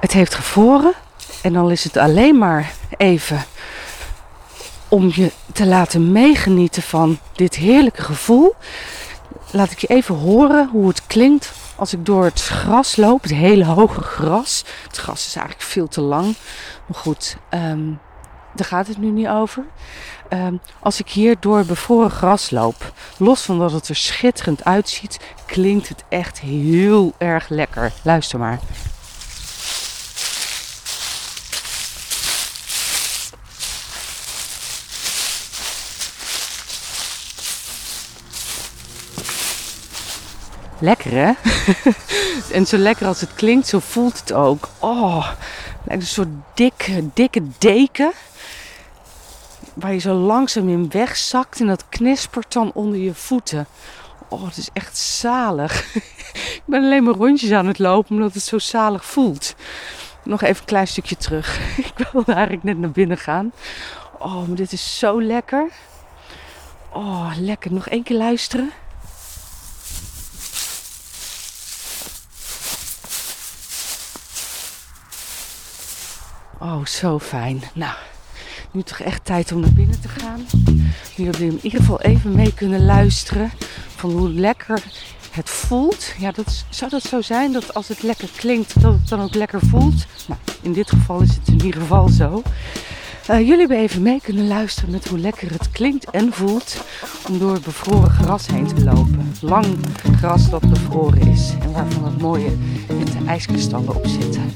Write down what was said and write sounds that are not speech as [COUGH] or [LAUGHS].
Het heeft gevroren en dan is het alleen maar even om je te laten meegenieten van dit heerlijke gevoel. Laat ik je even horen hoe het klinkt als ik door het gras loop, het hele hoge gras. Het gras is eigenlijk veel te lang, maar goed, ehm, daar gaat het nu niet over. Ehm, als ik hier door bevroren gras loop, los van dat het er schitterend uitziet, klinkt het echt heel erg lekker. Luister maar. Lekker hè? [LAUGHS] en zo lekker als het klinkt, zo voelt het ook. Oh, lijkt een soort dikke, dikke deken. Waar je zo langzaam in wegzakt en dat knispert dan onder je voeten. Oh, het is echt zalig. [LAUGHS] ik ben alleen maar rondjes aan het lopen omdat het zo zalig voelt. Nog even een klein stukje terug. [LAUGHS] ik wilde eigenlijk net naar binnen gaan. Oh, maar dit is zo lekker. Oh, lekker. Nog één keer luisteren. Oh, zo fijn. Nou, nu toch echt tijd om naar binnen te gaan. Nu hebben we in ieder geval even mee kunnen luisteren van hoe lekker het voelt. Ja, dat, zou dat zo zijn dat als het lekker klinkt, dat het dan ook lekker voelt? Nou, in dit geval is het in ieder geval zo. Uh, jullie hebben even mee kunnen luisteren met hoe lekker het klinkt en voelt om door het bevroren gras heen te lopen. Lang gras dat bevroren is en waarvan het mooie witte ijskristallen op zitten.